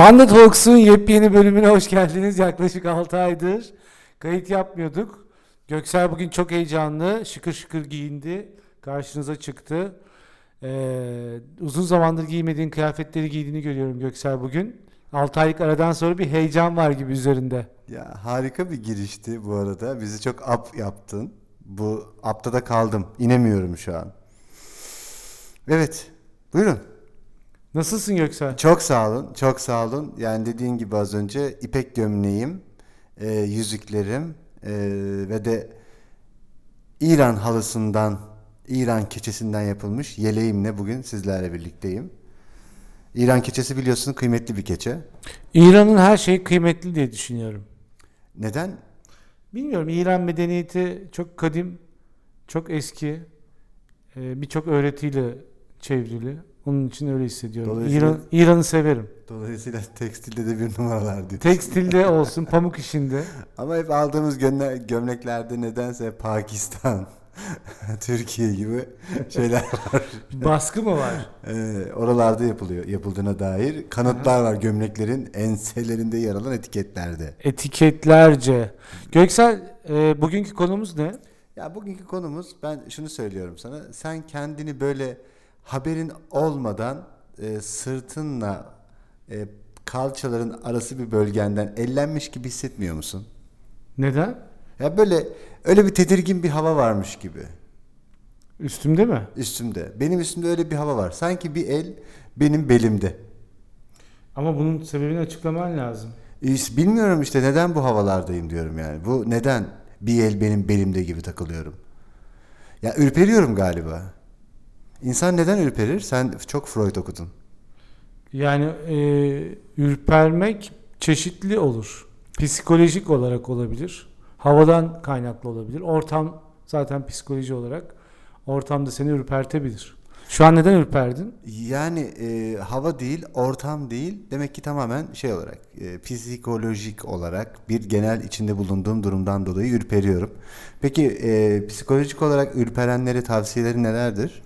Banda Talks'un yepyeni bölümüne hoş geldiniz. Yaklaşık 6 aydır kayıt yapmıyorduk. Göksel bugün çok heyecanlı, şıkır şıkır giyindi. Karşınıza çıktı. Ee, uzun zamandır giymediğin kıyafetleri giydiğini görüyorum Göksel bugün. 6 aylık aradan sonra bir heyecan var gibi üzerinde. Ya harika bir girişti bu arada. Bizi çok up yaptın. Bu up'ta da kaldım. İnemiyorum şu an. Evet. Buyurun. Nasılsın Göksel? Çok sağ olun. Çok sağ olun. Yani dediğin gibi az önce ipek gömleğim, e, yüzüklerim e, ve de İran halısından, İran keçesinden yapılmış yeleğimle bugün sizlerle birlikteyim. İran keçesi biliyorsun kıymetli bir keçe. İran'ın her şeyi kıymetli diye düşünüyorum. Neden? Bilmiyorum İran medeniyeti çok kadim, çok eski, e, birçok öğretiyle çevrili. Onun için öyle hissediyorum. Dolayısıyla- İran, İran'ı severim. Dolayısıyla tekstilde de bir numaralar diyor. Tekstilde olsun, pamuk işinde. Ama hep aldığımız gömle- gömleklerde nedense Pakistan, Türkiye gibi şeyler var. Baskı mı var? Ee, oralarda yapılıyor, yapıldığına dair kanıtlar var gömleklerin enselerinde yer alan etiketlerde. Etiketlerce. Göksel, e, bugünkü konumuz ne? Ya bugünkü konumuz ben şunu söylüyorum sana. Sen kendini böyle haberin olmadan e, sırtınla e, kalçaların arası bir bölgenden ellenmiş gibi hissetmiyor musun? Neden? Ya böyle öyle bir tedirgin bir hava varmış gibi. Üstümde mi? Üstümde. Benim üstümde öyle bir hava var. Sanki bir el benim belimde. Ama bunun sebebini açıklaman lazım. Bilmiyorum işte neden bu havalardayım diyorum yani. Bu neden bir el benim belimde gibi takılıyorum. Ya ürperiyorum galiba. İnsan neden ürperir? Sen çok Freud okudun. Yani e, ürpermek çeşitli olur. Psikolojik olarak olabilir. Havadan kaynaklı olabilir. Ortam zaten psikoloji olarak ortamda seni ürpertebilir. Şu an neden ürperdin? Yani e, hava değil, ortam değil. Demek ki tamamen şey olarak, e, psikolojik olarak bir genel içinde bulunduğum durumdan dolayı ürperiyorum. Peki e, psikolojik olarak ürperenlere tavsiyeleri nelerdir?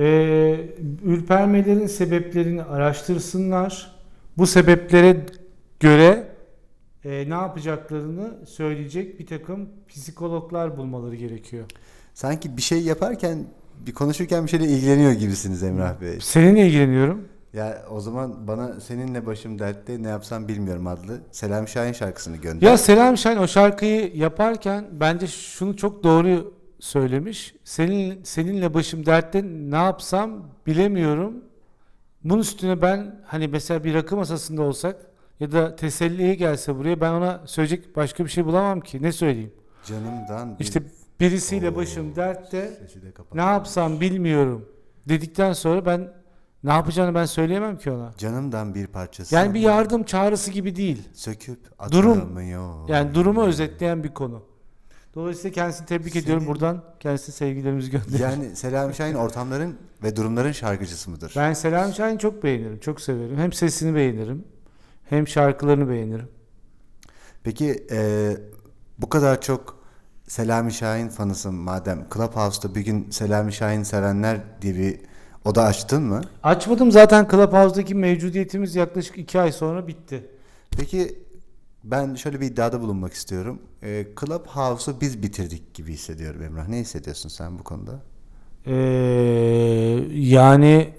Ee, ürpermelerin sebeplerini araştırsınlar. Bu sebeplere göre e, ne yapacaklarını söyleyecek bir takım psikologlar bulmaları gerekiyor. Sanki bir şey yaparken, bir konuşurken bir şeyle ilgileniyor gibisiniz Emrah Bey. Seninle ilgileniyorum. Ya o zaman bana seninle başım dertte ne yapsam bilmiyorum adlı Selam Şahin şarkısını gönder. Ya Selam Şahin o şarkıyı yaparken bence şunu çok doğru söylemiş. Senin seninle başım dertte ne yapsam bilemiyorum. Bunun üstüne ben hani mesela bir rakı masasında olsak ya da teselliye gelse buraya ben ona söyleyecek başka bir şey bulamam ki. Ne söyleyeyim? Canımdan bir İşte birisiyle Oo. başım dertte de ne yapsam bilmiyorum dedikten sonra ben ne yapacağını ben söyleyemem ki ona. Canımdan bir parçası. Yani bir yardım çağrısı gibi değil. söküp Durum. atamıyor. Yani durumu özetleyen bir konu. Dolayısıyla kendisini tebrik Senin- ediyorum. Buradan kendisine sevgilerimizi gönderiyorum. Yani Selam Şahin ortamların ve durumların şarkıcısı mıdır? Ben Selam Şahin'i çok beğenirim. Çok severim. Hem sesini beğenirim. Hem şarkılarını beğenirim. Peki e, bu kadar çok Selami Şahin fanısın madem Clubhouse'da bir gün Selami Şahin sevenler diye bir oda açtın mı? Açmadım zaten Clubhouse'daki mevcudiyetimiz yaklaşık iki ay sonra bitti. Peki ben şöyle bir iddiada bulunmak istiyorum. E, Clubhouse'u biz bitirdik gibi hissediyorum Emrah. Ne hissediyorsun sen bu konuda? Ee, yani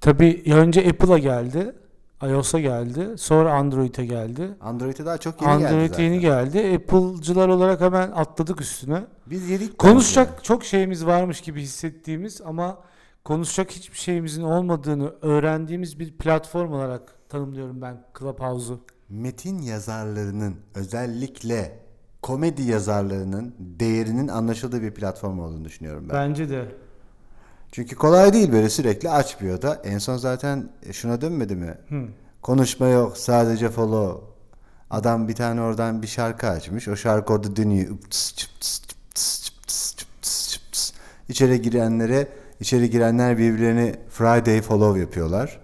tabii önce Apple'a geldi. iOS'a geldi. Sonra Android'e geldi. Android'e daha çok yeni geldi Android yeni geldi. Apple'cılar olarak hemen atladık üstüne. Biz yedik Konuşacak bence. çok şeyimiz varmış gibi hissettiğimiz ama konuşacak hiçbir şeyimizin olmadığını öğrendiğimiz bir platform olarak tanımlıyorum ben Clubhouse'u. Metin yazarlarının özellikle komedi yazarlarının değerinin anlaşıldığı bir platform olduğunu düşünüyorum ben. Bence de. Çünkü kolay değil böyle sürekli aç bir oda. En son zaten e, şuna dönmedi mi? Hı. Konuşma yok sadece follow. Adam bir tane oradan bir şarkı açmış. O şarkı orada dönüyor. İçeri girenlere içeri girenler birbirlerini Friday follow yapıyorlar.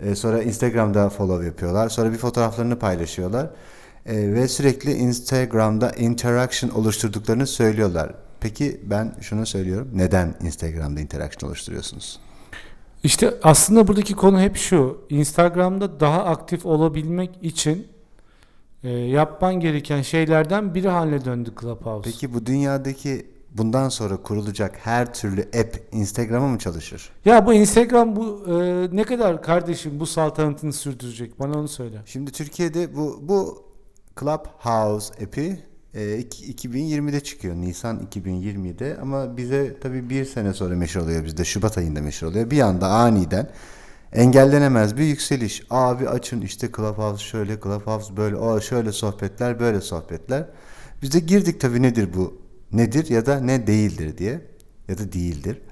Ee, sonra Instagram'da follow yapıyorlar. Sonra bir fotoğraflarını paylaşıyorlar. Ee, ve sürekli Instagram'da interaction oluşturduklarını söylüyorlar. Peki ben şunu söylüyorum. Neden Instagram'da interaction oluşturuyorsunuz? İşte aslında buradaki konu hep şu. Instagram'da daha aktif olabilmek için e, yapman gereken şeylerden biri haline döndü Clubhouse. Peki bu dünyadaki bundan sonra kurulacak her türlü app Instagram'a mı çalışır? Ya bu Instagram bu e, ne kadar kardeşim bu saltanatını sürdürecek? Bana onu söyle. Şimdi Türkiye'de bu bu Clubhouse app'i e, iki- 2020'de çıkıyor. Nisan 2020'de ama bize tabii bir sene sonra meşhur oluyor bizde. Şubat ayında meşhur oluyor. Bir anda aniden engellenemez bir yükseliş. Abi açın işte Clubhouse şöyle, Clubhouse böyle, o şöyle sohbetler, böyle sohbetler. Biz de girdik tabii nedir bu? Nedir ya da ne değildir diye ya da değildir.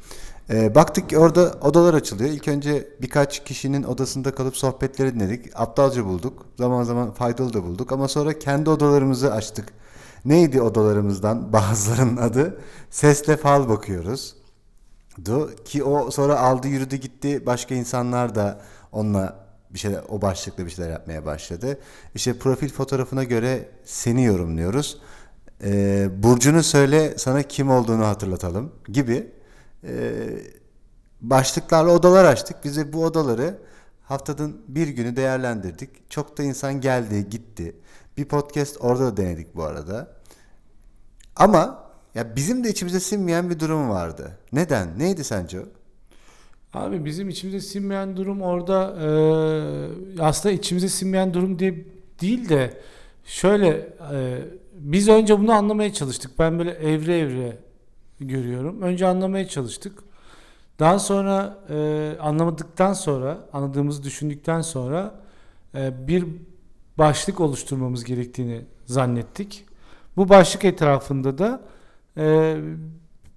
Ee, baktık ki orada odalar açılıyor. İlk önce birkaç kişinin odasında kalıp sohbetleri dinledik. Aptalca bulduk. Zaman zaman faydalı da bulduk. Ama sonra kendi odalarımızı açtık. Neydi odalarımızdan bazılarının adı? Sesle fal bakıyoruz. Du ki o sonra aldı yürüdü gitti. Başka insanlar da onunla bir şeyler o başlıkla bir şeyler yapmaya başladı. İşte profil fotoğrafına göre seni yorumluyoruz. Ee, burcunu söyle sana kim olduğunu hatırlatalım gibi ee, başlıklarla odalar açtık. Biz de bu odaları haftanın bir günü değerlendirdik. Çok da insan geldi gitti. Bir podcast orada da denedik bu arada. Ama ya bizim de içimize sinmeyen bir durum vardı. Neden? Neydi sence o? Abi bizim içimize sinmeyen durum orada e, aslında içimize sinmeyen durum diye değil de şöyle e, biz önce bunu anlamaya çalıştık. Ben böyle evre evre görüyorum. Önce anlamaya çalıştık. Daha sonra e, anlamadıktan sonra anladığımızı düşündükten sonra e, bir başlık oluşturmamız gerektiğini zannettik. Bu başlık etrafında da e,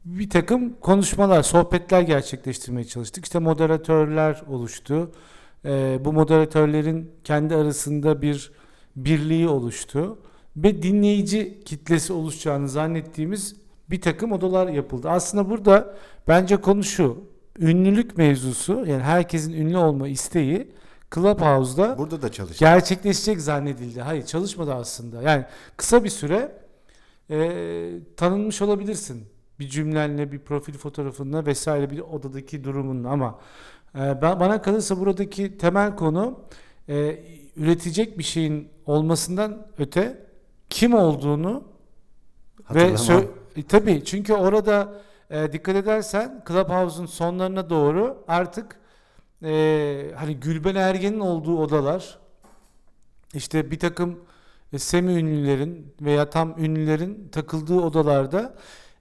bir takım konuşmalar, sohbetler gerçekleştirmeye çalıştık. İşte moderatörler oluştu. Ee, bu moderatörlerin kendi arasında bir birliği oluştu. Ve dinleyici kitlesi oluşacağını zannettiğimiz bir takım odalar yapıldı. Aslında burada bence konu şu. Ünlülük mevzusu yani herkesin ünlü olma isteği Clubhouse'da Burada da çalıştık. gerçekleşecek zannedildi. Hayır çalışmadı aslında. Yani kısa bir süre e, tanınmış olabilirsin. Bir cümlenle, bir profil fotoğrafınla vesaire bir odadaki durumunla ama e, ben, bana kalırsa buradaki temel konu e, üretecek bir şeyin olmasından öte kim olduğunu ve sö- e, tabii çünkü orada e, dikkat edersen Clubhouse'un sonlarına doğru artık e, hani Gülben Ergen'in olduğu odalar işte bir takım e, semi ünlülerin veya tam ünlülerin takıldığı odalarda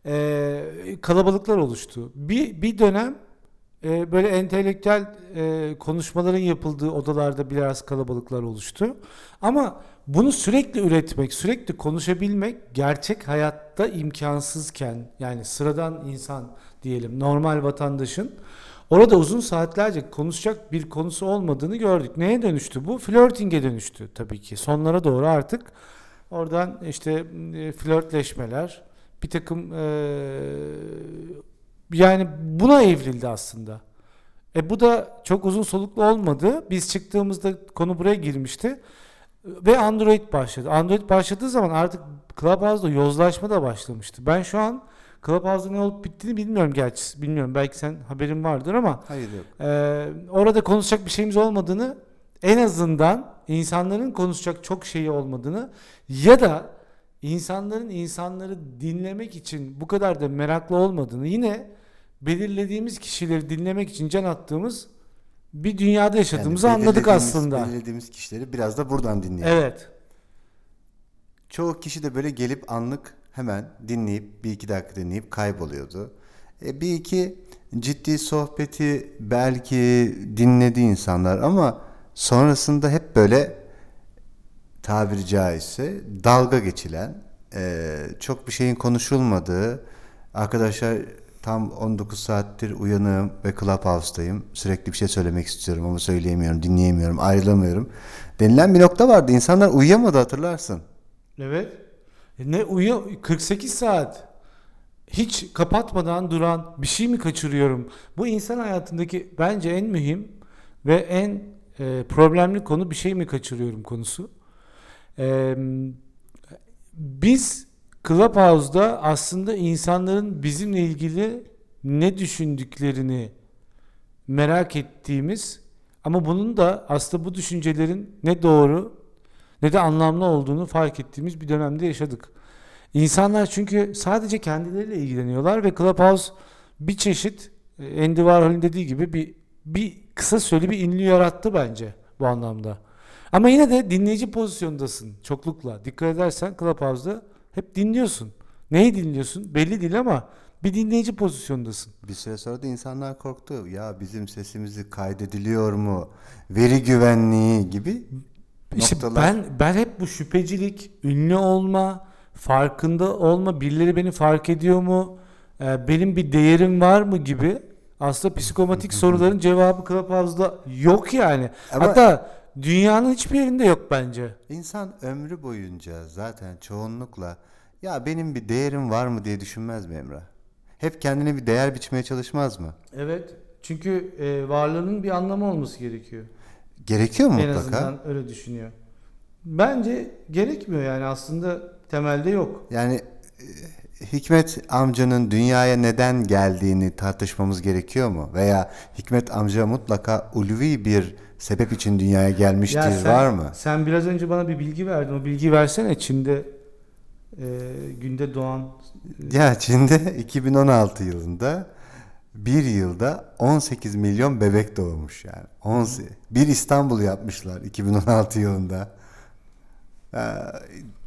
e, kalabalıklar oluştu. Bir, bir dönem e, böyle entelektüel e, konuşmaların yapıldığı odalarda biraz kalabalıklar oluştu. Ama bunu sürekli üretmek, sürekli konuşabilmek gerçek hayatta imkansızken yani sıradan insan diyelim normal vatandaşın orada uzun saatlerce konuşacak bir konusu olmadığını gördük. Neye dönüştü bu? Flörtinge dönüştü tabii ki. Sonlara doğru artık oradan işte e, flörtleşmeler, bir takım e, yani buna evrildi aslında. E bu da çok uzun soluklu olmadı. Biz çıktığımızda konu buraya girmişti. Ve Android başladı. Android başladığı zaman artık Clubhouse'da yozlaşma da başlamıştı. Ben şu an Clubhouse'da ne olup bittiğini bilmiyorum gerçi. Bilmiyorum belki sen haberin vardır ama Hayır yok. ee, orada konuşacak bir şeyimiz olmadığını en azından insanların konuşacak çok şeyi olmadığını ya da insanların insanları dinlemek için bu kadar da meraklı olmadığını yine belirlediğimiz kişileri dinlemek için can attığımız bir dünyada yaşadığımızı Yani anladık aslında. Belirlediğimiz kişileri biraz da buradan dinleyelim. Evet. Çoğu kişi de böyle gelip anlık hemen dinleyip bir iki dakika dinleyip kayboluyordu. E, bir iki ciddi sohbeti belki dinledi insanlar ama sonrasında hep böyle tabiri caizse dalga geçilen e, çok bir şeyin konuşulmadığı arkadaşlar tam 19 saattir uyanığım ve Clubhouse'dayım. Sürekli bir şey söylemek istiyorum ama söyleyemiyorum, dinleyemiyorum, ayrılamıyorum. Denilen bir nokta vardı. İnsanlar uyuyamadı hatırlarsın. Evet. E ne uyu 48 saat hiç kapatmadan duran bir şey mi kaçırıyorum? Bu insan hayatındaki bence en mühim ve en e, problemli konu bir şey mi kaçırıyorum konusu. E, biz Clubhouse'da aslında insanların bizimle ilgili ne düşündüklerini merak ettiğimiz ama bunun da aslında bu düşüncelerin ne doğru ne de anlamlı olduğunu fark ettiğimiz bir dönemde yaşadık. İnsanlar çünkü sadece kendileriyle ilgileniyorlar ve Clubhouse bir çeşit e, Andy Warhol'in dediği gibi bir bir kısa süreli bir ünlü yarattı bence bu anlamda. Ama yine de dinleyici pozisyondasın çoklukla. Dikkat edersen Clubhouse'da hep dinliyorsun. Neyi dinliyorsun? Belli değil ama bir dinleyici pozisyondasın. Bir süre sonra da insanlar korktu. Ya bizim sesimizi kaydediliyor mu? Veri güvenliği gibi İşte noktalar. ben ben hep bu şüphecilik, ünlü olma, farkında olma, birileri beni fark ediyor mu, e, benim bir değerim var mı gibi aslında psikomatik soruların cevabı Clubhouse'da yok yani. Ama- Hatta dünyanın hiçbir yerinde yok bence. İnsan ömrü boyunca zaten çoğunlukla ya benim bir değerim var mı diye düşünmez mi Emrah? Hep kendine bir değer biçmeye çalışmaz mı? Evet. Çünkü e, varlığının bir anlamı olması gerekiyor. Gerekiyor mu En mutlaka? azından öyle düşünüyor. Bence gerekmiyor yani aslında temelde yok. Yani e, Hikmet amcanın dünyaya neden geldiğini tartışmamız gerekiyor mu? Veya Hikmet amca mutlaka ulvi bir sebep için dünyaya gelmiştir Ya sen- var mı? Sen biraz önce bana bir bilgi verdin. O bilgiyi versene. Çin'de e, günde doğan Ya Çin'de 2016 yılında bir yılda 18 milyon bebek doğmuş yani. 18. Bir İstanbul yapmışlar 2016 yılında.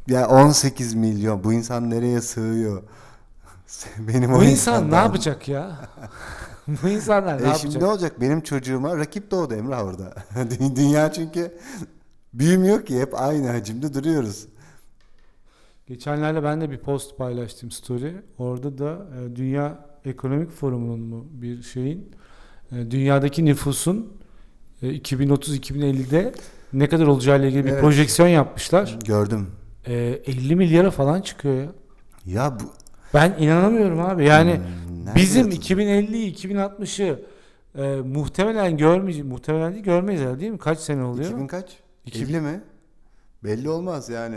Ya, ya 18 milyon bu insan nereye sığıyor? Benim Bu o insan ne yapacak ya? Bu insanlar ne E şimdi yapacak? ne olacak? Benim çocuğuma rakip doğdu Emrah orada. Dü- Dünya çünkü büyümüyor ki hep aynı hacimde duruyoruz. Geçenlerde ben de bir post paylaştım story. Orada da e, Dünya Ekonomik Forumu'nun mu bir şeyin e, dünyadaki nüfusun e, 2030-2050'de ne kadar olacağıyla ilgili bir Evet. projeksiyon yapmışlar. Gördüm. E, 50 milyara falan çıkıyor ya. Ya bu Ben inanamıyorum abi. Yani Hmm, bizim yatıldı? 2050'yi 2060'ı e, muhtemelen görmeyeceğiz. Muhtemelen değil görmeyiz herhalde değil mi? Kaç sene oluyor? 2000 kaç? 2000. 50 mi? Belli olmaz yani.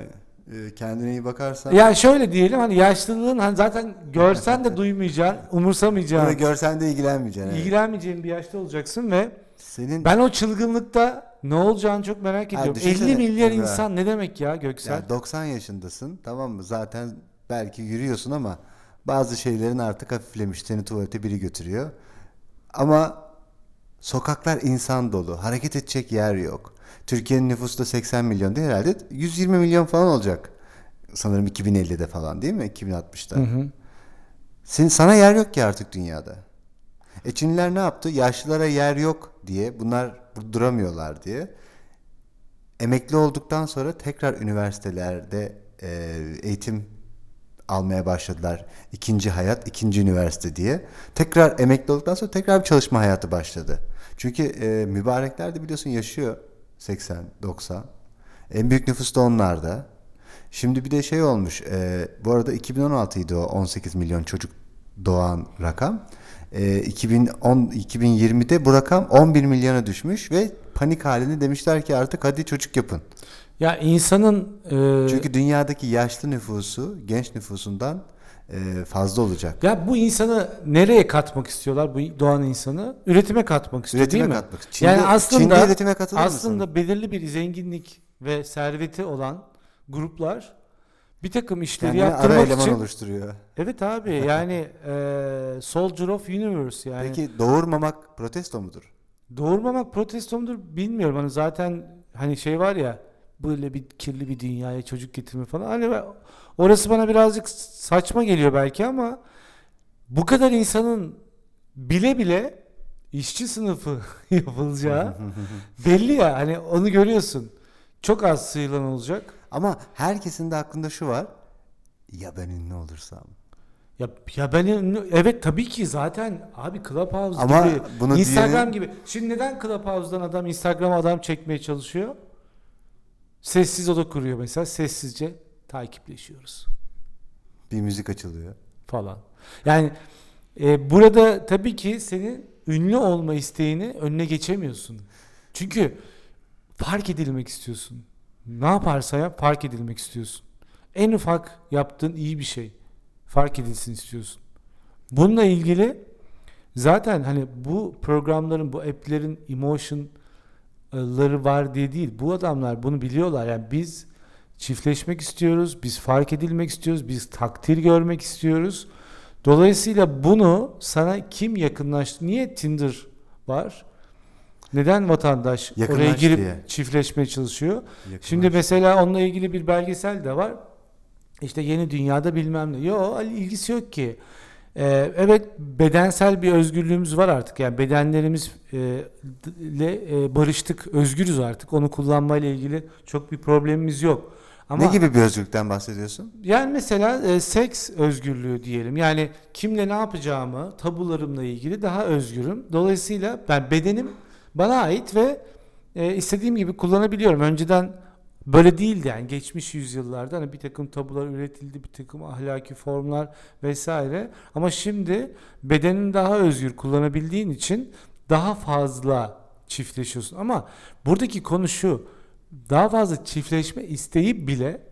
Ee, kendine iyi bakarsan. Ya şöyle diyelim hani yaşlılığın hani zaten görsen de duymayacaksın, Bunu umursamayacaksın. görsen de ilgilenmeyeceksin. evet. ilgilenmeyeceğin bir yaşta olacaksın ve Senin ben o çılgınlıkta ne olacağını çok merak Ha, ediyorum. düşünsene 50 milyar Emrah. insan ne demek ya Göksel? yani 90 yaşındasın tamam mı? Zaten belki yürüyorsun ama bazı şeylerin artık hafiflemiş. Seni tuvalete biri götürüyor. Ama sokaklar insan dolu. Hareket edecek yer yok. Türkiye'nin nüfusu da 80 milyon değil herhalde. 120 milyon falan olacak. Sanırım 2050'de falan değil mi? 2060'da. Hı hı. Senin, sana yer yok ki artık dünyada. E Çinliler ne yaptı? Yaşlılara yer yok diye, bunlar duramıyorlar diye. Emekli olduktan sonra tekrar üniversitelerde e, eğitim almaya başladılar. İkinci hayat, ikinci üniversite diye. Tekrar emekli olduktan sonra tekrar bir çalışma hayatı başladı. Çünkü e, mübarekler de biliyorsun yaşıyor 80, 90. En büyük nüfus da onlarda. Şimdi bir de şey olmuş. e, bu arada 2016 idi o 18 milyon çocuk doğan rakam. E, 2010 2020'de bu rakam 11 milyona düşmüş ve panik halinde demişler ki artık hadi çocuk yapın. Ya insanın e, Çünkü dünyadaki yaşlı nüfusu genç nüfusundan e, fazla olacak. ya bu insanı nereye katmak istiyorlar? Bu doğan insanı üretime katmak istiyor Üretime değil mi? katmak. Çin'de, yani aslında Çin'de üretime katılır aslında mısın? belirli bir zenginlik ve serveti olan gruplar bir takım işleri ara yaptırmak eleman için oluşturuyor. Evet abi yani e, Soldier of Universe yani Peki doğurmamak protesto mudur? doğurmamak protesto mudur bilmiyorum. Hani zaten hani şey var ya böyle bir kirli bir dünyaya çocuk getirme falan. Hani ben- orası bana birazcık saçma geliyor belki ama bu kadar insanın bile bile işçi sınıfı yapılacağı belli ya. Hani onu görüyorsun. Çok az sıyrılan olacak Ama herkesin de aklında şu var. Ya ben ünlü olursam. Ya, ya ben evet tabii ki zaten abi Clubhouse Ama gibi bunu Instagram diyenin- gibi. Şimdi neden Clubhouse'dan adam Instagram'a adam çekmeye çalışıyor? Sessiz oda kuruyor mesela sessizce takipleşiyoruz Bir müzik açılıyor. falan. Yani e, burada tabii ki senin ünlü olma isteğini önüne geçemiyorsun. Çünkü fark edilmek istiyorsun. Ne yaparsa yap fark edilmek istiyorsun. En ufak yaptığın iyi bir şey fark edilsin istiyorsun. Bununla ilgili Zaten hani bu programların, bu app'lerin emotion'ları var diye değil. Bu adamlar bunu biliyorlar. Yani biz çiftleşmek istiyoruz, biz fark edilmek istiyoruz, biz takdir görmek istiyoruz. Dolayısıyla bunu sana kim yakınlaştı? Niye Tinder var? Neden vatandaş oraya Yakınlaş girip diye. çiftleşmeye çalışıyor? Yakınlaş. Şimdi mesela onunla ilgili bir belgesel de var. İşte yeni dünyada bilmem ne. Yok ilgisi yok ki. Ee, evet bedensel bir özgürlüğümüz var artık. Yani bedenlerimiz e, e, barıştık, özgürüz artık. Onu kullanmayla ilgili çok bir problemimiz yok. Ama Ne gibi bir özgürlükten bahsediyorsun? yani mesela e, seks özgürlüğü diyelim. Yani kimle ne yapacağımı, tabularımla ilgili daha özgürüm. Dolayısıyla ben bedenim bana ait ve e, istediğim gibi kullanabiliyorum. Önceden böyle değildi yani geçmiş yüzyıllarda hani bir takım tabular üretildi, bir takım ahlaki formlar vesaire. Ama şimdi bedenini daha özgür kullanabildiğin için daha fazla çiftleşiyorsun. Ama buradaki konu şu. Daha fazla çiftleşme isteği bile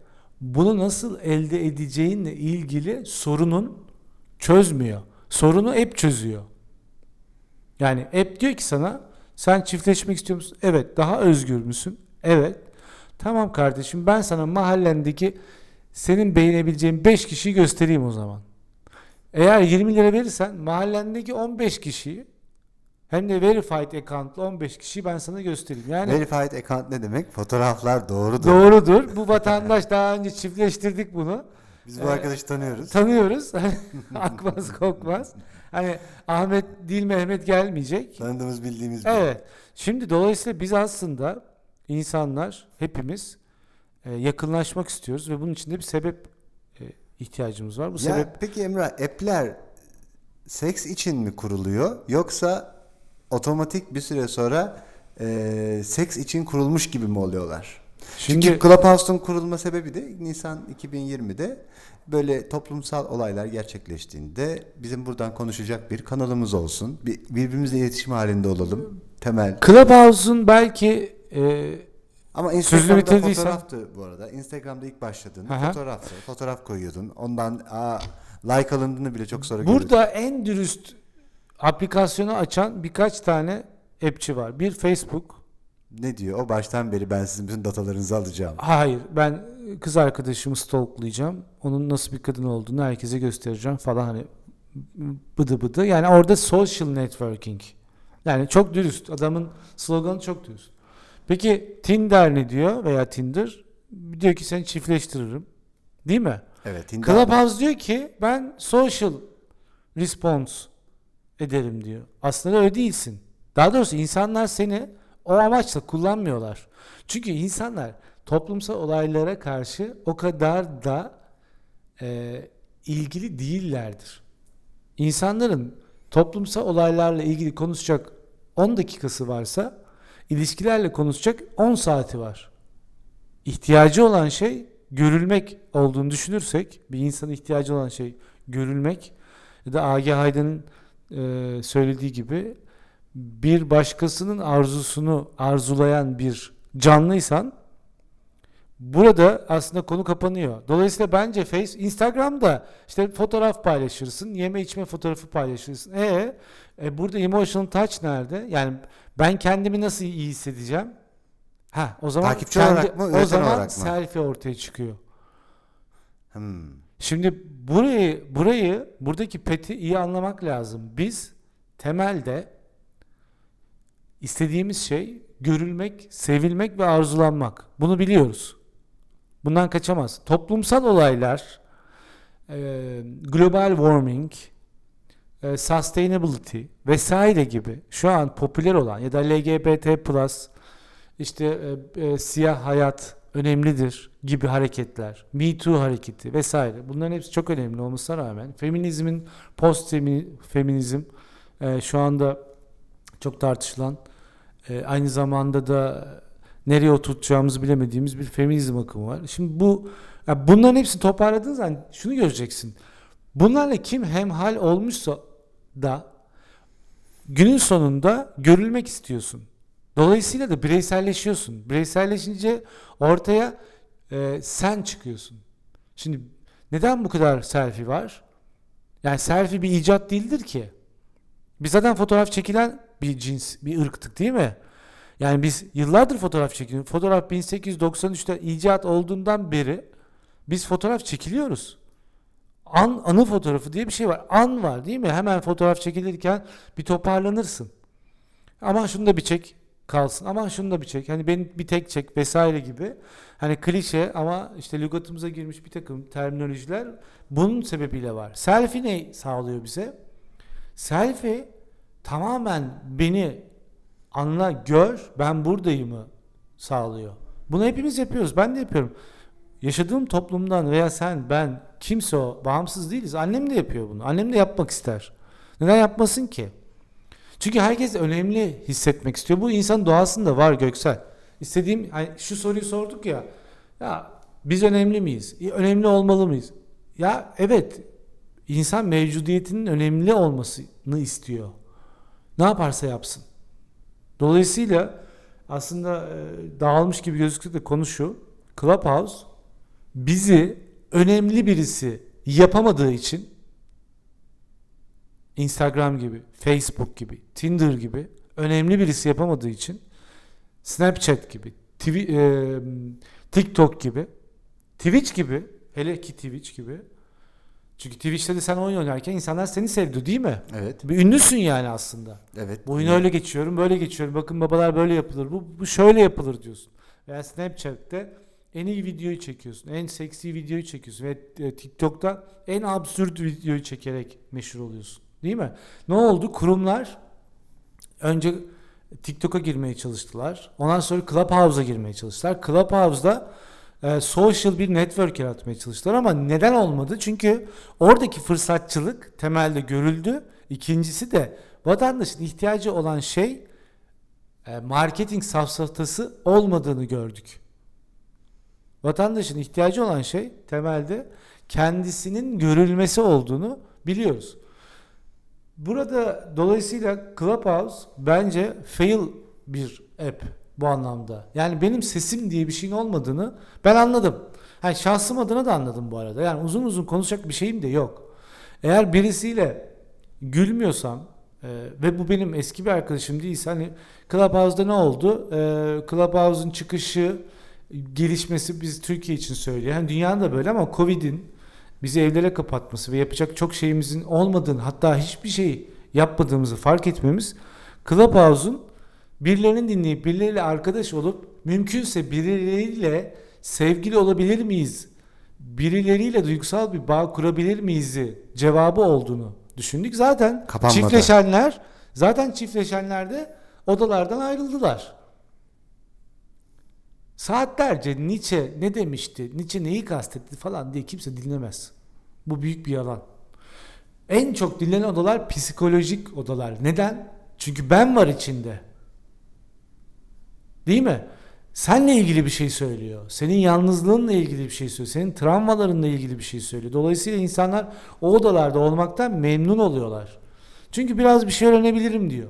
bunu nasıl elde edeceğinle ilgili sorunun çözmüyor. Sorunu app çözüyor. Yani app diyor ki sana sen çiftleşmek istiyor musun? Evet. Daha özgür müsün? Evet. Tamam kardeşim ben sana mahallendeki senin beğenebileceğin 5 kişiyi göstereyim o zaman. Eğer 20 lira verirsen mahallendeki 15 kişiyi hem de verified account'lı 15 kişiyi ben sana göstereyim. Yani Verified account ne demek? Fotoğraflar doğrudur. doğrudur. Bu vatandaş daha önce çiftleştirdik bunu. Biz bu Ee, arkadaşı tanıyoruz. Tanıyoruz. Akmaz kokmaz. Hani Ahmet değil Mehmet gelmeyecek. Tanıdığımız bildiğimiz bir. Evet. Şimdi dolayısıyla biz aslında insanlar hepimiz e, yakınlaşmak istiyoruz ve bunun için de bir sebep e, ihtiyacımız var. Bu Ya sebep peki Emrah app'ler seks için mi kuruluyor yoksa otomatik bir süre sonra e, seks için kurulmuş gibi mi oluyorlar? Şimdi- Çünkü Clubhouse'un kurulma sebebi de Nisan 2020'de böyle toplumsal olaylar gerçekleştiğinde bizim buradan konuşacak bir kanalımız olsun. Bir, birbirimizle iletişim halinde olalım. Temel. Clubhouse'un belki e, Ama Instagram'da bitirdiysen- fotoğraftı bu arada. Instagram'da ilk başladığın Hı hı. fotoğraftı. Fotoğraf koyuyordun. Ondan aa, like alındığını bile çok sonra burada en dürüst aplikasyonu açan birkaç tane app'çi var. Bir Facebook. Ne diyor? O baştan beri ben sizin bütün datalarınızı alacağım. Hayır ben kız arkadaşımı stalklayacağım. Onun nasıl bir kadın olduğunu herkese göstereceğim falan hani bıdı bıdı. Yani orada social networking. Yani çok dürüst. Adamın sloganı çok dürüst. Peki Tinder ne diyor veya Tinder? Diyor ki seni çiftleştiririm. Değil mi? Evet. Tinder- Clubhouse diyor ki ben social response ederim diyor. Aslında öyle değilsin. Daha doğrusu insanlar seni o amaçla kullanmıyorlar. Çünkü insanlar toplumsal olaylara karşı o kadar da e, ilgili değillerdir. İnsanların toplumsal olaylarla ilgili konuşacak 10 dakikası varsa ilişkilerle konuşacak 10 saati var. İhtiyacı olan şey görülmek olduğunu düşünürsek bir insanın ihtiyacı olan şey görülmek ya da Agi Haydın'ın e, söylediği gibi bir başkasının arzusunu arzulayan bir canlıysan burada aslında konu kapanıyor. Dolayısıyla bence Face Instagram'da işte fotoğraf paylaşırsın, yeme içme fotoğrafı paylaşırsın. E, e burada emotional touch nerede? Yani ben kendimi nasıl iyi hissedeceğim? Ha, o zaman Takipçi olarak mı, o zaman olarak mı? selfie ortaya çıkıyor. Hmm. Şimdi burayı burayı buradaki peti iyi anlamak lazım. Biz temelde istediğimiz şey görülmek, sevilmek ve arzulanmak. Bunu biliyoruz. Bundan kaçamaz. Toplumsal olaylar, e, global warming, e, sustainability vesaire gibi şu an popüler olan ya da LGBT plus işte e, e, siyah hayat önemlidir gibi hareketler, Me Too hareketi vesaire. Bunların hepsi çok önemli olmasına rağmen feminizmin post feminizm e, şu anda çok tartışılan e, aynı zamanda da nereye oturtacağımızı bilemediğimiz bir feminizm akımı var. Şimdi bu ya bunların hepsini toparladığın zaman şunu göreceksin. Bunlarla kim hemhal olmuşsa da günün sonunda görülmek istiyorsun. Dolayısıyla da bireyselleşiyorsun. Bireyselleşince ortaya e, sen çıkıyorsun. Şimdi neden bu kadar selfie var? Yani selfie bir icat değildir ki. Biz zaten fotoğraf çekilen bir cins, bir ırktık değil mi? Yani biz yıllardır fotoğraf çekiyoruz. Fotoğraf 1893'te icat olduğundan beri biz fotoğraf çekiliyoruz. An, anı fotoğrafı diye bir şey var. An var değil mi? Hemen fotoğraf çekilirken bir toparlanırsın. Aman şunu da bir çek kalsın. Aman şunu da bir çek. Hani beni bir tek çek vesaire gibi. Hani klişe ama işte lügatımıza girmiş bir takım terminolojiler bunun sebebiyle var. Selfie ne sağlıyor bize? Selfie tamamen beni anla gör ben buradayımı sağlıyor. Bunu hepimiz yapıyoruz. Ben de yapıyorum. Yaşadığım toplumdan veya sen ben kimse o bağımsız değiliz. Annem de yapıyor bunu. Annem de yapmak ister. Neden yapmasın ki? Çünkü herkes önemli hissetmek istiyor. Bu insan doğasında var Göksel. İstediğim hani şu soruyu sorduk ya. Ya biz önemli miyiz? E, Önemli olmalı mıyız? Ya evet. İnsan mevcudiyetinin önemli olmasını istiyor. Ne yaparsa yapsın. Dolayısıyla aslında e, dağılmış gibi gözükse de konu şu. Clubhouse bizi önemli birisi yapamadığı için Instagram gibi, Facebook gibi, Tinder gibi önemli birisi yapamadığı için Snapchat gibi, Twi- e, TikTok gibi, Twitch gibi, hele ki Twitch gibi. Çünkü Twitch'te de sen oyun oynarken insanlar seni sevdi değil mi? Evet. Bir ünlüsün yani aslında. Evet. Bu oyunu öyle geçiyorum, böyle geçiyorum. Bakın babalar böyle yapılır. Bu, bu şöyle yapılır diyorsun. Veya Snapchat'te en iyi videoyu çekiyorsun. En seksi videoyu çekiyorsun. Ve e, TikTok'ta en absürt videoyu çekerek meşhur oluyorsun. Değil mi? Ne oldu? Kurumlar önce TikTok'a girmeye çalıştılar. Ondan sonra Clubhouse'a girmeye çalıştılar. Clubhouse'da e, social bir network yaratmaya çalıştılar ama neden olmadı? Çünkü oradaki fırsatçılık temelde görüldü. İkincisi de vatandaşın ihtiyacı olan şey e, marketing safsatası olmadığını gördük. Vatandaşın ihtiyacı olan şey temelde kendisinin görülmesi olduğunu biliyoruz. Burada dolayısıyla Clubhouse bence fail bir app bu anlamda. Yani benim sesim diye bir şeyin olmadığını ben anladım. Yani şahsım adına da anladım bu arada. Yani uzun uzun konuşacak bir şeyim de yok. Eğer birisiyle gülmüyorsam e, ve bu benim eski bir arkadaşım değilse hani Clubhouse'da ne oldu? E, Clubhouse'un çıkışı, gelişmesi biz Türkiye için söylüyor. Yani dünyanın da böyle ama Covid'in bizi evlere kapatması ve yapacak çok şeyimizin olmadığını hatta hiçbir şey yapmadığımızı fark etmemiz Clubhouse'un birilerinin dinleyip birileriyle arkadaş olup mümkünse birileriyle sevgili olabilir miyiz? Birileriyle duygusal bir bağ kurabilir miyiz'i cevabı olduğunu düşündük. Zaten Kapanmadı. çiftleşenler zaten çiftleşenler de odalardan ayrıldılar. Saatlerce Nietzsche ne demişti, Nietzsche neyi kastetti falan diye kimse dinlemez. Bu büyük bir yalan. En çok dinlenen odalar psikolojik odalar. Neden? Çünkü ben var içinde. Değil mi? Seninle ilgili bir şey söylüyor. Senin yalnızlığınla ilgili bir şey söylüyor. Senin travmalarınla ilgili bir şey söylüyor. Dolayısıyla insanlar o odalarda olmaktan memnun oluyorlar. Çünkü biraz bir şey öğrenebilirim diyor.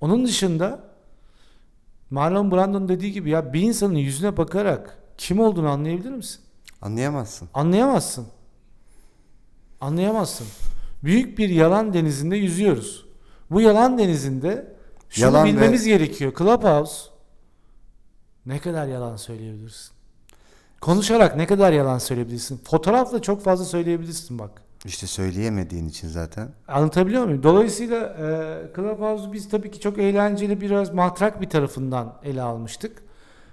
Onun dışında Marlon Brando'nun dediği gibi ya bir insanın yüzüne bakarak kim olduğunu anlayabilir misin? Anlayamazsın. Anlayamazsın. Anlayamazsın. Büyük bir yalan denizinde yüzüyoruz. Bu yalan denizinde şunu Yalan ve- bilmemiz gerekiyor. Clubhouse ne kadar yalan söyleyebilirsin? Konuşarak ne kadar yalan söyleyebilirsin? Fotoğrafla çok fazla söyleyebilirsin bak. İşte söyleyemediğin için zaten. Anlatabiliyor muyum? Dolayısıyla e, Clubhouse'u biz tabii ki çok eğlenceli biraz matrak bir tarafından ele almıştık.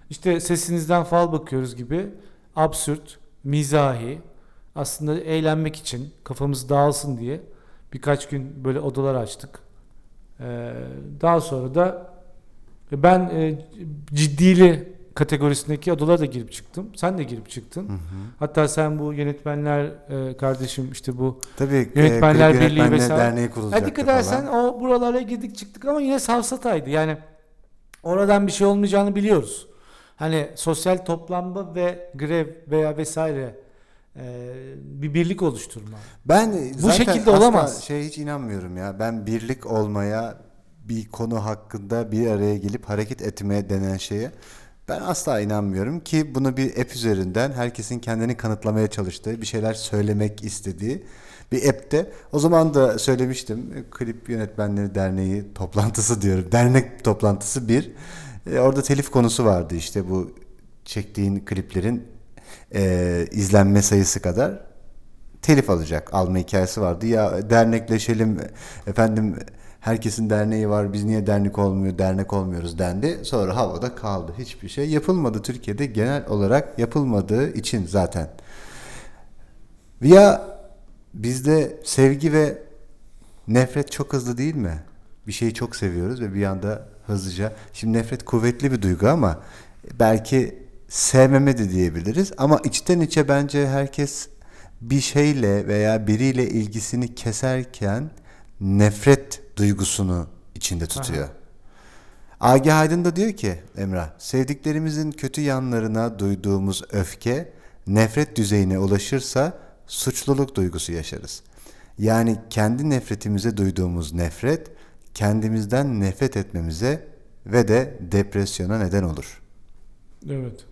İşte sesinizden fal bakıyoruz gibi absürt, mizahi aslında eğlenmek için kafamız dağılsın diye birkaç gün böyle odalar açtık. E, daha sonra da ben e, ciddili kategorisindeki odalara da girip çıktım. Sen de girip çıktın. Hatta sen bu yönetmenler e, kardeşim işte bu Tabii Yönetmenler e, Birliği vesaire. Derneği ya kurulacaktı dikkat falan. edersen o buralara girdik çıktık ama yine savsataydı. Yani oradan bir şey olmayacağını biliyoruz. Hani sosyal toplanma ve grev veya vesaire e, bir birlik oluşturma. Ben Bu şekilde olamaz. şey hiç inanmıyorum ya. Ben birlik olmaya bir konu hakkında bir araya gelip hareket etmeye denen şeye ben asla inanmıyorum ki bunu bir app üzerinden herkesin kendini kanıtlamaya çalıştığı, bir şeyler söylemek istediği bir app'te. O zaman da söylemiştim. Klip Yönetmenleri Derneği toplantısı diyorum. Dernek toplantısı bir. E, orada telif konusu vardı işte bu çektiğin kliplerin e, izlenme sayısı kadar telif alacak alma hikayesi vardı. Ya dernekleşelim efendim herkesin derneği var biz niye dernek olmuyor dernek olmuyoruz dendi. Sonra havada kaldı. Hiçbir şey yapılmadı Türkiye'de genel olarak yapılmadığı için zaten. Ya bizde sevgi ve nefret çok hızlı değil mi? Bir şeyi çok seviyoruz ve bir anda hızlıca. Şimdi nefret kuvvetli bir duygu ama belki sevmeme de diyebiliriz. Ama içten içe bence herkes bir şeyle veya biriyle ilgisini keserken nefret duygusunu içinde tutuyor. Agi Aydın da diyor ki Emrah, sevdiklerimizin kötü yanlarına duyduğumuz öfke nefret düzeyine ulaşırsa suçluluk duygusu yaşarız. Yani kendi nefretimize duyduğumuz nefret kendimizden nefret etmemize ve de depresyona neden olur. Evet.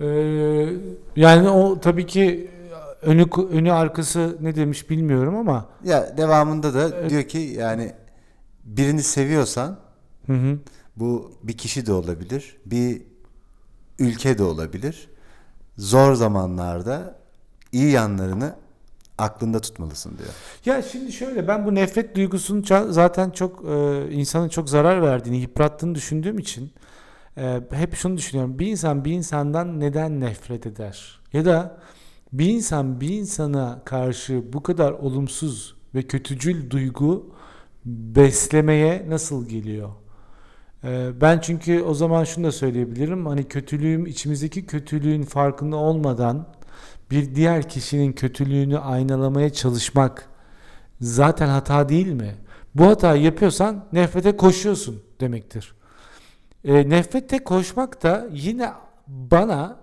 Ee, yani o tabii ki önü önü arkası ne demiş bilmiyorum ama Ya devamında da diyor ki yani birini seviyorsan hı hı. bu bir kişi de olabilir, bir ülke de olabilir. Zor zamanlarda iyi yanlarını aklında tutmalısın diyor. Ya şimdi şöyle ben bu nefret duygusunun zaten çok e, insanın çok zarar verdiğini, yıprattığını düşündüğüm için e, hep şunu düşünüyorum. Bir insan bir insandan neden nefret eder? Ya da bir insan bir insana karşı bu kadar olumsuz ve kötücül duygu beslemeye nasıl geliyor? E, ben çünkü o zaman şunu da söyleyebilirim. Hani kötülüğüm, içimizdeki kötülüğün farkında olmadan bir diğer kişinin kötülüğünü aynalamaya çalışmak zaten hata değil mi? Bu hatayı yapıyorsan nefrete koşuyorsun demektir. E, nefrete koşmak da yine bana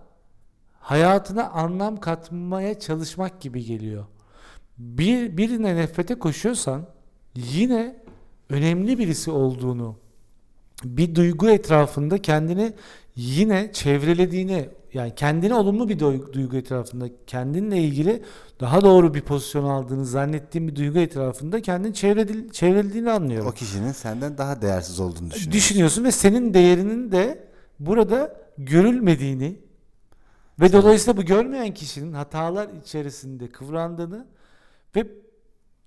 hayatına anlam katmaya çalışmak gibi geliyor. Bir birine nefrete koşuyorsan yine önemli birisi olduğunu, bir duygu etrafında kendini yine çevrelediğini yani kendine olumlu bir duygu, etrafında kendinle ilgili daha doğru bir pozisyon aldığını zannettiğin bir duygu etrafında kendini çevredil, çevrelediğini anlıyorum. O kişinin senden daha değersiz olduğunu düşünüyorsun. Düşünüyorsun ve senin değerinin de burada görülmediğini ve dolayısıyla bu görmeyen kişinin hatalar içerisinde kıvrandığını ve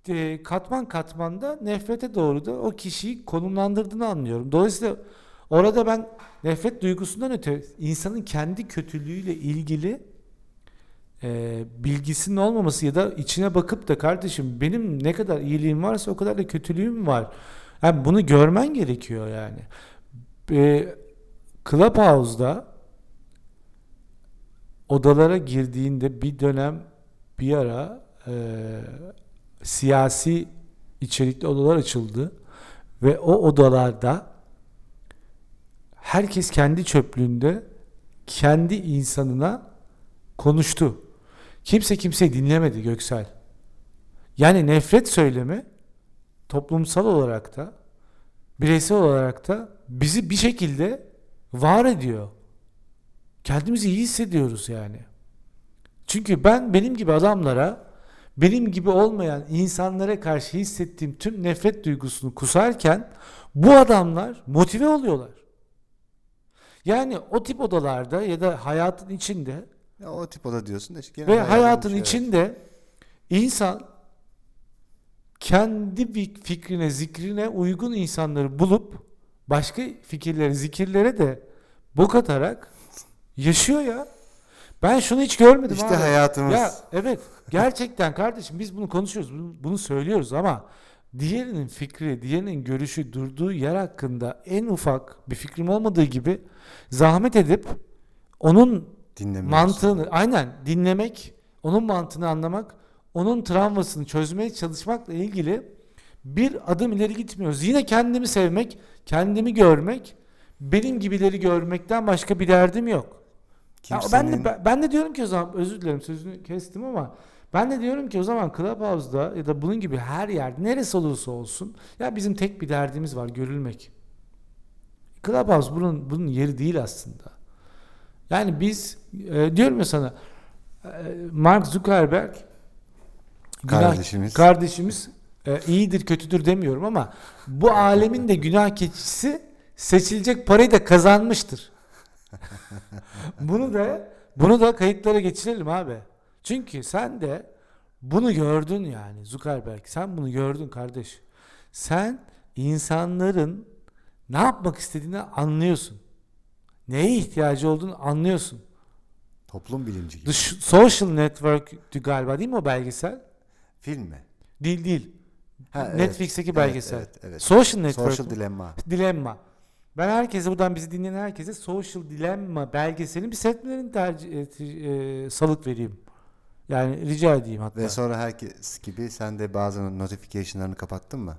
e, katman katmanda nefrete doğru da o kişiyi konumlandırdığını anlıyorum. Dolayısıyla orada ben nefret duygusundan öte insanın kendi kötülüğüyle ilgili e, bilgisinin olmaması ya da içine bakıp da kardeşim benim ne kadar iyiliğim varsa o kadar da kötülüğüm var. Yani bunu görmen gerekiyor yani. E, Clubhouse'da odalara girdiğinde bir dönem bir ara e, siyasi içerikli odalar açıldı ve o odalarda herkes kendi çöplüğünde kendi insanına konuştu. Kimse kimseyi dinlemedi Göksel. Yani nefret söylemi toplumsal olarak da bireysel olarak da bizi bir şekilde var ediyor. Kendimizi iyi hissediyoruz yani. Çünkü ben benim gibi adamlara benim gibi olmayan insanlara karşı hissettiğim tüm nefret duygusunu kusarken bu adamlar motive oluyorlar. Yani o tip odalarda ya da hayatın içinde Ya o tip oda diyorsun da işte ve hayatın şey- içinde insan kendi bir fikrine, zikrine uygun insanları bulup başka fikirlere, zikirlere de bok atarak yaşıyor ya. Ben şunu hiç görmedim İşte abi. hayatımız. Ya evet gerçekten kardeşim biz bunu konuşuyoruz, bunu, bunu söylüyoruz ama diğerinin fikri, diğerinin görüşü durduğu yer hakkında en ufak bir fikrim olmadığı gibi zahmet edip onun Dinlemiyorsun. mantığını aynen dinlemek, onun mantığını anlamak, onun travmasını çözmeye çalışmakla ilgili bir adım ileri gitmiyoruz. Yine kendimi sevmek, kendimi görmek, benim gibileri görmekten başka bir derdim yok. Ya ben Kimsenin- de ben- ben de diyorum ki o zaman özür dilerim sözünü kestim ama ben de diyorum ki o zaman Clubhouse'da ya da bunun gibi her yerde neresi olursa olsun ya bizim tek bir derdimiz var görülmek. Clubhouse bunun bunun yeri değil aslında. Yani biz e, diyorum ya sana e, Mark Zuckerberg günah- Kardeşimiz. kardeşimiz e, iyidir kötüdür demiyorum ama bu alemin de günah keçisi seçilecek parayı da kazanmıştır. bunu da bunu da kayıtlara geçirelim abi. Çünkü sen de bunu gördün yani Zuckerberg. Sen bunu gördün kardeş. Sen insanların ne yapmak istediğini anlıyorsun. Neye ihtiyacı olduğunu anlıyorsun. Toplum bilimci gibi. The Social Network'tü galiba değil mi o belgesel? Film mi? Değil değil. Ha, evet. Netflix'teki Evet, belgesel. Evet, evet. Social Network. Social Dilemma. Dilemma. Ben herkese buradan bizi dinleyen herkese Social Dilemma belgeselini bir seyretmelerini tercih et- e, salık vereyim. Yani rica edeyim hatta. Ve sonra herkes gibi sen de bazı notification'larını kapattın mı?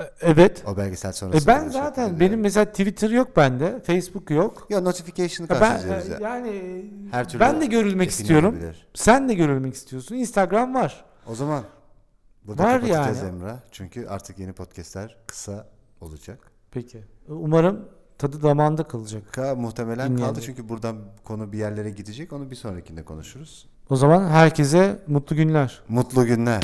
E, evet. O belgesel E sonrası. ben zaten benim mesela Twitter yok bende, Facebook yok. Ya notification'ı ben karşılıyoruz e, ya. yani Her türlü ben de görülmek istiyorum. alabilir. Sen de görülmek istiyorsun. Instagram var. O zaman burada Var kapatacağız yani. Emrah. Çünkü artık yeni podcastler kısa olacak. Peki. Umarım tadı damağında kalacak. Ka muhtemelen kaldı Dinleyenler. çünkü buradan konu bir yerlere gidecek. Onu bir sonrakinde konuşuruz. O zaman herkese mutlu günler. Mutlu günler.